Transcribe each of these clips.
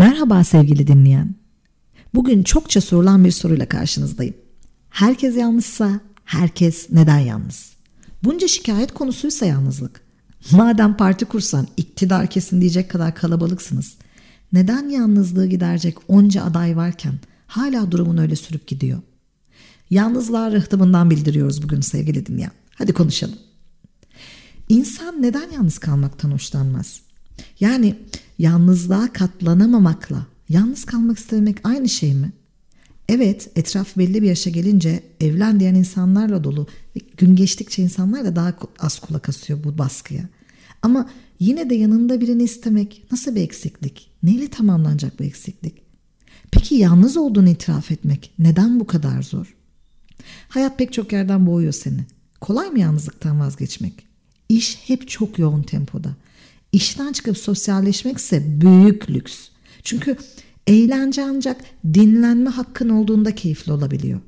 Merhaba sevgili dinleyen. Bugün çokça sorulan bir soruyla karşınızdayım. Herkes yalnızsa herkes neden yalnız? Bunca şikayet konusuysa yalnızlık. Madem parti kursan iktidar kesin diyecek kadar kalabalıksınız. Neden yalnızlığı giderecek onca aday varken hala durumun öyle sürüp gidiyor? Yalnızlığa rıhtımından bildiriyoruz bugün sevgili dinleyen. Hadi konuşalım. İnsan neden yalnız kalmaktan hoşlanmaz? Yani yalnızlığa katlanamamakla yalnız kalmak istemek aynı şey mi? Evet etraf belli bir yaşa gelince evlen diyen insanlarla dolu ve gün geçtikçe insanlar da daha az kulak asıyor bu baskıya. Ama yine de yanında birini istemek nasıl bir eksiklik? Neyle tamamlanacak bu eksiklik? Peki yalnız olduğunu itiraf etmek neden bu kadar zor? Hayat pek çok yerden boğuyor seni. Kolay mı yalnızlıktan vazgeçmek? İş hep çok yoğun tempoda. İşten çıkıp sosyalleşmekse büyük lüks. Çünkü eğlence ancak dinlenme hakkın olduğunda keyifli olabiliyor.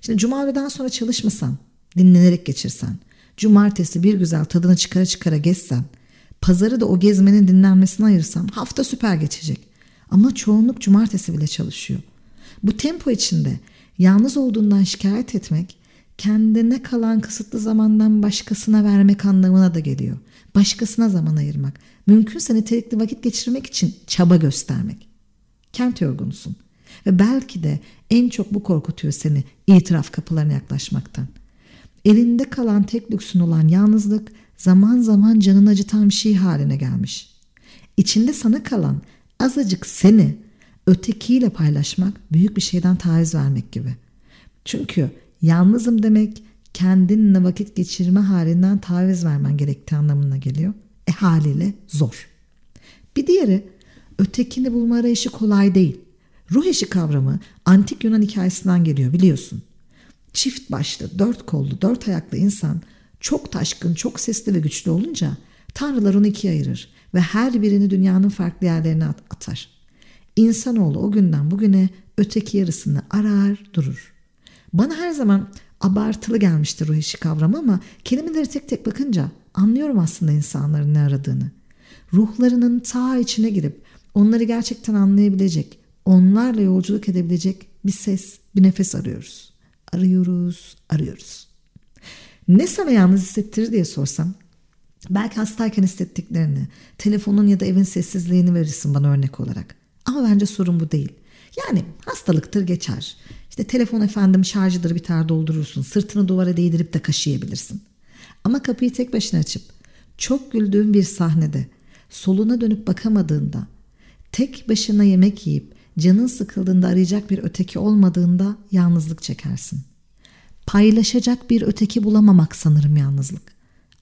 Şimdi cumarteden sonra çalışmasan, dinlenerek geçirsen, cumartesi bir güzel tadını çıkara çıkara gezsen, pazarı da o gezmenin dinlenmesine ayırsan hafta süper geçecek. Ama çoğunluk cumartesi bile çalışıyor. Bu tempo içinde yalnız olduğundan şikayet etmek kendine kalan kısıtlı zamandan başkasına vermek anlamına da geliyor. Başkasına zaman ayırmak. Mümkünse nitelikli vakit geçirmek için çaba göstermek. Kent yorgunusun. Ve belki de en çok bu korkutuyor seni itiraf kapılarına yaklaşmaktan. Elinde kalan tek lüksün olan yalnızlık zaman zaman canını acıtan bir şey haline gelmiş. İçinde sana kalan azıcık seni ötekiyle paylaşmak büyük bir şeyden taviz vermek gibi. Çünkü Yalnızım demek kendinle vakit geçirme halinden taviz vermen gerektiği anlamına geliyor. E haliyle zor. Bir diğeri ötekini bulma arayışı kolay değil. Ruh eşi kavramı antik Yunan hikayesinden geliyor biliyorsun. Çift başlı, dört kollu, dört ayaklı insan çok taşkın, çok sesli ve güçlü olunca tanrılar onu ikiye ayırır ve her birini dünyanın farklı yerlerine atar. İnsanoğlu o günden bugüne öteki yarısını arar durur. Bana her zaman abartılı gelmiştir ruh eşi kavramı ama kelimeleri tek tek bakınca anlıyorum aslında insanların ne aradığını. Ruhlarının ta içine girip onları gerçekten anlayabilecek, onlarla yolculuk edebilecek bir ses, bir nefes arıyoruz. Arıyoruz, arıyoruz. Ne sana yalnız hissettirir diye sorsam belki hastayken hissettiklerini, telefonun ya da evin sessizliğini verirsin bana örnek olarak. Ama bence sorun bu değil. Yani hastalıktır geçer. İşte telefon efendim şarjıdır biter doldurursun. Sırtını duvara değdirip de kaşıyabilirsin. Ama kapıyı tek başına açıp çok güldüğün bir sahnede soluna dönüp bakamadığında tek başına yemek yiyip canın sıkıldığında arayacak bir öteki olmadığında yalnızlık çekersin. Paylaşacak bir öteki bulamamak sanırım yalnızlık.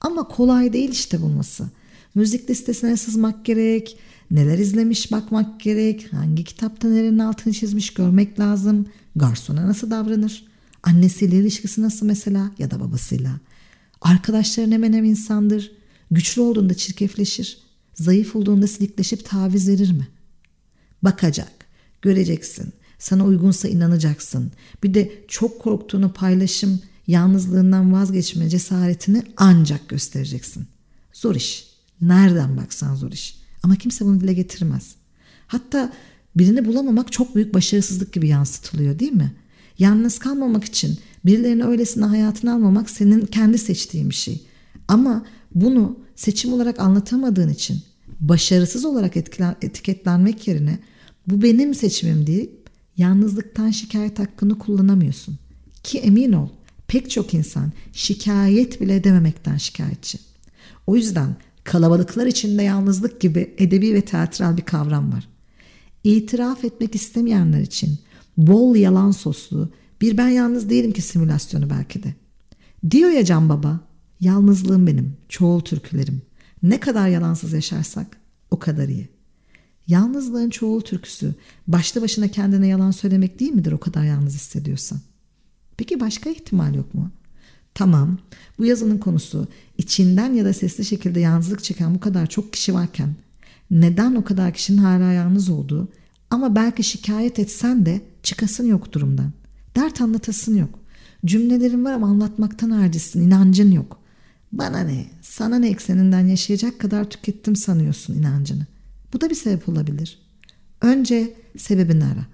Ama kolay değil işte bulması. Müzik listesine sızmak gerek, neler izlemiş bakmak gerek, hangi kitapta nerenin altını çizmiş görmek lazım, garsona nasıl davranır, annesiyle ilişkisi nasıl mesela ya da babasıyla. Arkadaşların hemen hem insandır, güçlü olduğunda çirkefleşir, zayıf olduğunda silikleşip taviz verir mi? Bakacak, göreceksin, sana uygunsa inanacaksın. Bir de çok korktuğunu paylaşım, yalnızlığından vazgeçme cesaretini ancak göstereceksin. Zor iş. Nereden baksan zor iş. Ama kimse bunu dile getirmez. Hatta birini bulamamak çok büyük başarısızlık gibi yansıtılıyor değil mi? Yalnız kalmamak için birilerini öylesine hayatına almamak senin kendi seçtiğin bir şey. Ama bunu seçim olarak anlatamadığın için başarısız olarak etkilen, etiketlenmek yerine bu benim seçimim deyip yalnızlıktan şikayet hakkını kullanamıyorsun. Ki emin ol pek çok insan şikayet bile edememekten şikayetçi. O yüzden kalabalıklar içinde yalnızlık gibi edebi ve teatral bir kavram var. İtiraf etmek istemeyenler için bol yalan soslu bir ben yalnız değilim ki simülasyonu belki de. Diyor ya Can Baba, yalnızlığım benim, çoğul türkülerim. Ne kadar yalansız yaşarsak o kadar iyi. Yalnızlığın çoğul türküsü başlı başına kendine yalan söylemek değil midir o kadar yalnız hissediyorsan? Peki başka ihtimal yok mu? Tamam bu yazının konusu içinden ya da sesli şekilde yalnızlık çeken bu kadar çok kişi varken neden o kadar kişinin hala yalnız olduğu ama belki şikayet etsen de çıkasın yok durumdan. Dert anlatasın yok. Cümlelerin var ama anlatmaktan acisin, inancın yok. Bana ne, sana ne ekseninden yaşayacak kadar tükettim sanıyorsun inancını. Bu da bir sebep olabilir. Önce sebebini ara.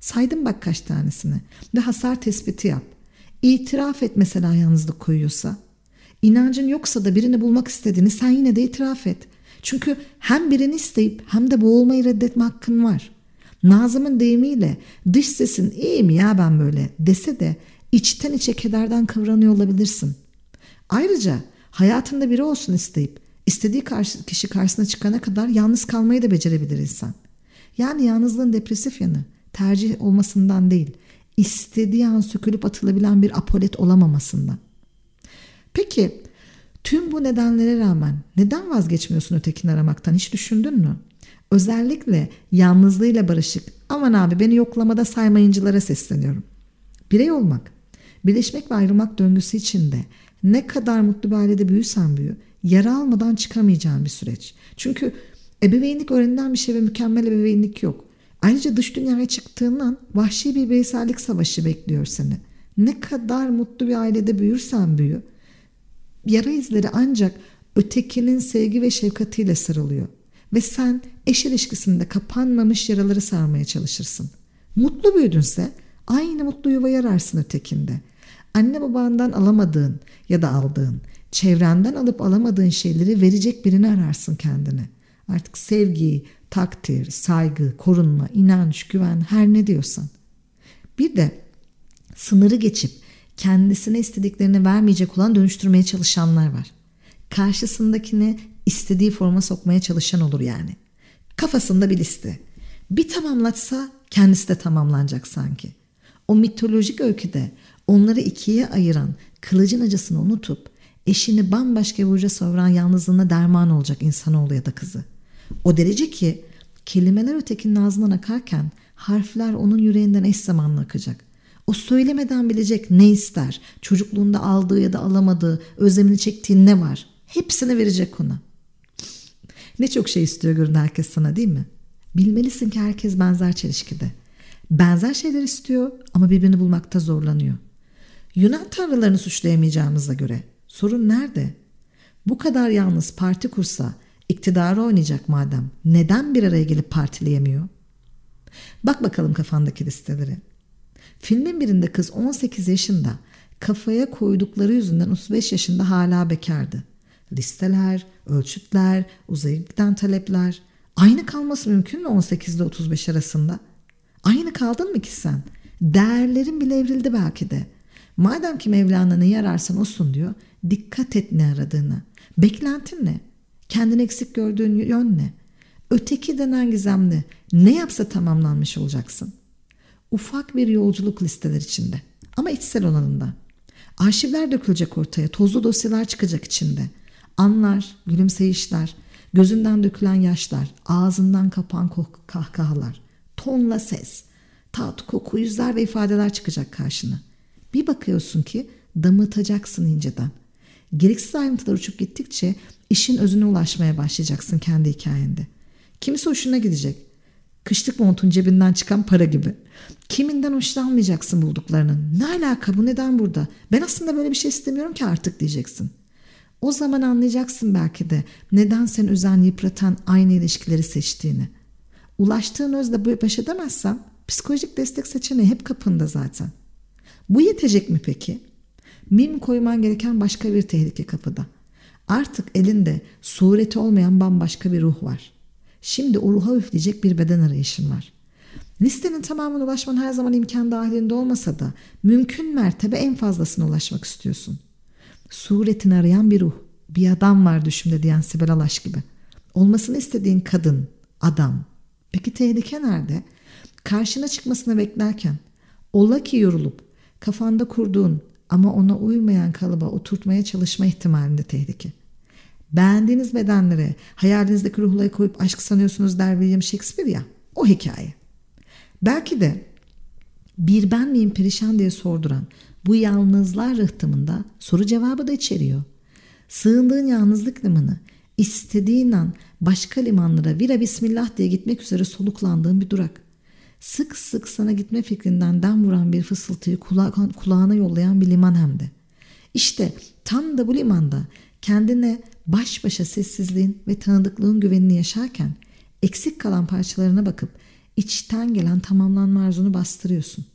Saydım bak kaç tanesini ve hasar tespiti yap. İtiraf et mesela yalnızlık koyuyorsa. İnancın yoksa da birini bulmak istediğini sen yine de itiraf et. Çünkü hem birini isteyip hem de boğulmayı reddetme hakkın var. Nazım'ın deyimiyle dış sesin iyi mi ya ben böyle dese de içten içe kederden kıvranıyor olabilirsin. Ayrıca hayatında biri olsun isteyip istediği karşı, kişi karşısına çıkana kadar yalnız kalmayı da becerebilir insan. Yani yalnızlığın depresif yanı tercih olmasından değil, istediği an sökülüp atılabilen bir apolet olamamasından. Peki tüm bu nedenlere rağmen neden vazgeçmiyorsun ötekini aramaktan hiç düşündün mü? Özellikle yalnızlığıyla barışık aman abi beni yoklamada saymayıncılara sesleniyorum. Birey olmak, birleşmek ve ayrılmak döngüsü içinde ne kadar mutlu bir ailede büyüsen büyü yara almadan çıkamayacağın bir süreç. Çünkü ebeveynlik öğrenilen bir şey ve mükemmel ebeveynlik yok. Ayrıca dış dünyaya çıktığından vahşi bir bireysellik savaşı bekliyor seni. Ne kadar mutlu bir ailede büyürsen büyü yara izleri ancak ötekinin sevgi ve şefkatiyle sarılıyor. Ve sen eş ilişkisinde kapanmamış yaraları sarmaya çalışırsın. Mutlu büyüdünse aynı mutlu yuvayı ararsın ötekinde. Anne babandan alamadığın ya da aldığın, çevrenden alıp alamadığın şeyleri verecek birini ararsın kendine. Artık sevgi, takdir, saygı, korunma, inanç, güven her ne diyorsan. Bir de sınırı geçip kendisine istediklerini vermeyecek olan dönüştürmeye çalışanlar var. Karşısındakini istediği forma sokmaya çalışan olur yani. Kafasında bir liste. Bir tamamlatsa kendisi de tamamlanacak sanki. O mitolojik öyküde onları ikiye ayıran kılıcın acısını unutup eşini bambaşka bir uca savuran yalnızlığına derman olacak insanoğlu ya da kızı. O derece ki kelimeler ötekinin ağzından akarken harfler onun yüreğinden eş zamanlı akacak. O söylemeden bilecek ne ister, çocukluğunda aldığı ya da alamadığı, özlemini çektiği ne var. Hepsini verecek ona. Ne çok şey istiyor görün herkes sana değil mi? Bilmelisin ki herkes benzer çelişkide. Benzer şeyler istiyor ama birbirini bulmakta zorlanıyor. Yunan tanrılarını suçlayamayacağımıza göre sorun nerede? Bu kadar yalnız parti kursa iktidarı oynayacak madem neden bir araya gelip partileyemiyor? Bak bakalım kafandaki listeleri. Filmin birinde kız 18 yaşında kafaya koydukları yüzünden 35 yaşında hala bekardı. Listeler, ölçütler, uzaya giden talepler. Aynı kalması mümkün mü 18 ile 35 arasında? Aynı kaldın mı ki sen? Değerlerin bile evrildi belki de. Madem ki Mevlana neyi ararsan olsun diyor. Dikkat et ne aradığına. Beklentin ne? Kendini eksik gördüğün yön ne? Öteki denen gizemli. Ne yapsa tamamlanmış olacaksın. Ufak bir yolculuk listeler içinde. Ama içsel olanında. Arşivler dökülecek ortaya. Tozlu dosyalar çıkacak içinde. Anlar, gülümseyişler, gözünden dökülen yaşlar, ağzından kapan kahkahalar, tonla ses, tat, koku, yüzler ve ifadeler çıkacak karşına. Bir bakıyorsun ki damıtacaksın inceden. Gereksiz ayrıntılar uçup gittikçe işin özüne ulaşmaya başlayacaksın kendi hikayende. Kimisi hoşuna gidecek. Kışlık montun cebinden çıkan para gibi. Kiminden hoşlanmayacaksın bulduklarının. Ne alaka bu neden burada? Ben aslında böyle bir şey istemiyorum ki artık diyeceksin. O zaman anlayacaksın belki de neden sen üzen yıpratan aynı ilişkileri seçtiğini. Ulaştığın özle baş edemezsen psikolojik destek seçeneği hep kapında zaten. Bu yetecek mi peki? Mim koyman gereken başka bir tehlike kapıda. Artık elinde sureti olmayan bambaşka bir ruh var. Şimdi o ruha üfleyecek bir beden arayışın var. Listenin tamamına ulaşman her zaman imkan dahilinde olmasa da mümkün mertebe en fazlasına ulaşmak istiyorsun. Suretini arayan bir ruh, bir adam var düşümde diyen Sibel Alaş gibi. Olmasını istediğin kadın, adam. Peki tehlike nerede? Karşına çıkmasını beklerken, ola ki yorulup kafanda kurduğun ama ona uymayan kalıba oturtmaya çalışma ihtimalinde tehlike. Beğendiğiniz bedenlere hayalinizdeki ruhları koyup aşk sanıyorsunuz der William Shakespeare ya. O hikaye. Belki de bir ben miyim perişan diye sorduran bu yalnızlar rıhtımında soru cevabı da içeriyor. Sığındığın yalnızlık limanı istediğin an başka limanlara vira bismillah diye gitmek üzere soluklandığın bir durak. Sık sık sana gitme fikrinden dem vuran bir fısıltıyı kula- kulağına yollayan bir liman hem de. İşte tam da bu limanda kendine baş başa sessizliğin ve tanıdıklığın güvenini yaşarken eksik kalan parçalarına bakıp içten gelen tamamlanma arzunu bastırıyorsun.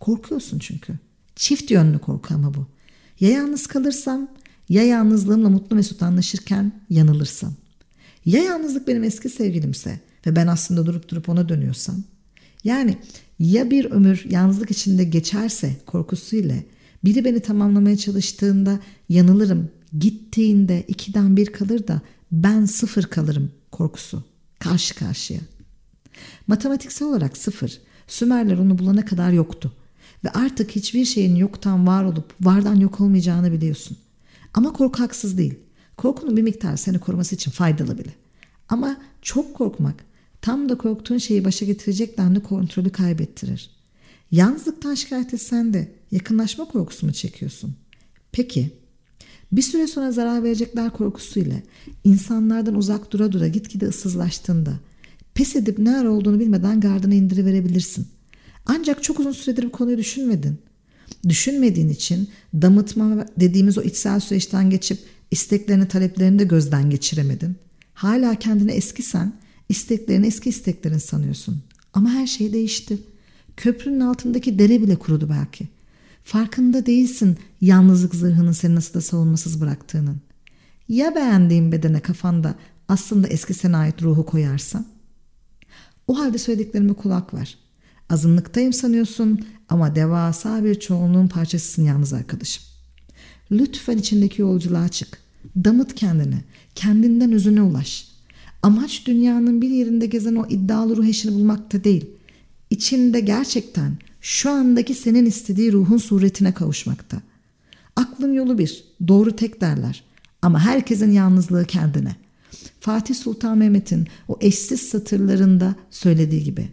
Korkuyorsun çünkü. Çift yönlü korku ama bu. Ya yalnız kalırsam ya yalnızlığımla mutlu mesut anlaşırken yanılırsam. Ya yalnızlık benim eski sevgilimse ve ben aslında durup durup ona dönüyorsam. Yani ya bir ömür yalnızlık içinde geçerse korkusuyla biri beni tamamlamaya çalıştığında yanılırım. Gittiğinde ikiden bir kalır da ben sıfır kalırım korkusu. Karşı karşıya. Matematiksel olarak sıfır. Sümerler onu bulana kadar yoktu. Ve artık hiçbir şeyin yoktan var olup vardan yok olmayacağını biliyorsun. Ama korku haksız değil. Korkunun bir miktar seni koruması için faydalı bile. Ama çok korkmak tam da korktuğun şeyi başa getirecek denli kontrolü kaybettirir. Yalnızlıktan şikayet etsen de yakınlaşma korkusu mu çekiyorsun? Peki bir süre sonra zarar verecekler korkusuyla insanlardan uzak dura dura gitgide ıssızlaştığında pes edip ne ara olduğunu bilmeden gardını indiriverebilirsin. Ancak çok uzun süredir bu konuyu düşünmedin. Düşünmediğin için damıtma dediğimiz o içsel süreçten geçip isteklerini taleplerini de gözden geçiremedin. Hala kendini eskisen isteklerini eski isteklerin sanıyorsun. Ama her şey değişti. Köprünün altındaki dere bile kurudu belki. Farkında değilsin yalnızlık zırhının seni nasıl da savunmasız bıraktığının. Ya beğendiğin bedene kafanda aslında eski sana ait ruhu koyarsan? O halde söylediklerime kulak ver. Azınlıktayım sanıyorsun ama devasa bir çoğunluğun parçasısın yalnız arkadaşım. Lütfen içindeki yolculuğa çık. Damıt kendini. Kendinden özüne ulaş. Amaç dünyanın bir yerinde gezen o iddialı ruh eşini bulmakta değil. İçinde gerçekten şu andaki senin istediği ruhun suretine kavuşmakta. Aklın yolu bir, doğru tek derler. Ama herkesin yalnızlığı kendine. Fatih Sultan Mehmet'in o eşsiz satırlarında söylediği gibi.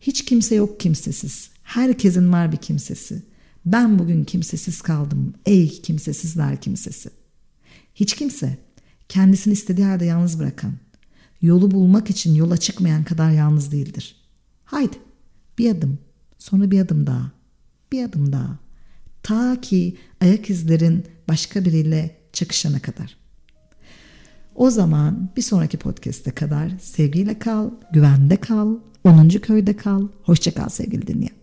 Hiç kimse yok kimsesiz. Herkesin var bir kimsesi. Ben bugün kimsesiz kaldım. Ey kimsesizler kimsesi. Hiç kimse kendisini istediği halde yalnız bırakan, yolu bulmak için yola çıkmayan kadar yalnız değildir. Haydi bir adım, sonra bir adım daha, bir adım daha. Ta ki ayak izlerin başka biriyle çakışana kadar. O zaman bir sonraki podcast'e kadar sevgiyle kal, güvende kal, 10. köyde kal. Hoşça kal sevgili dinleyen.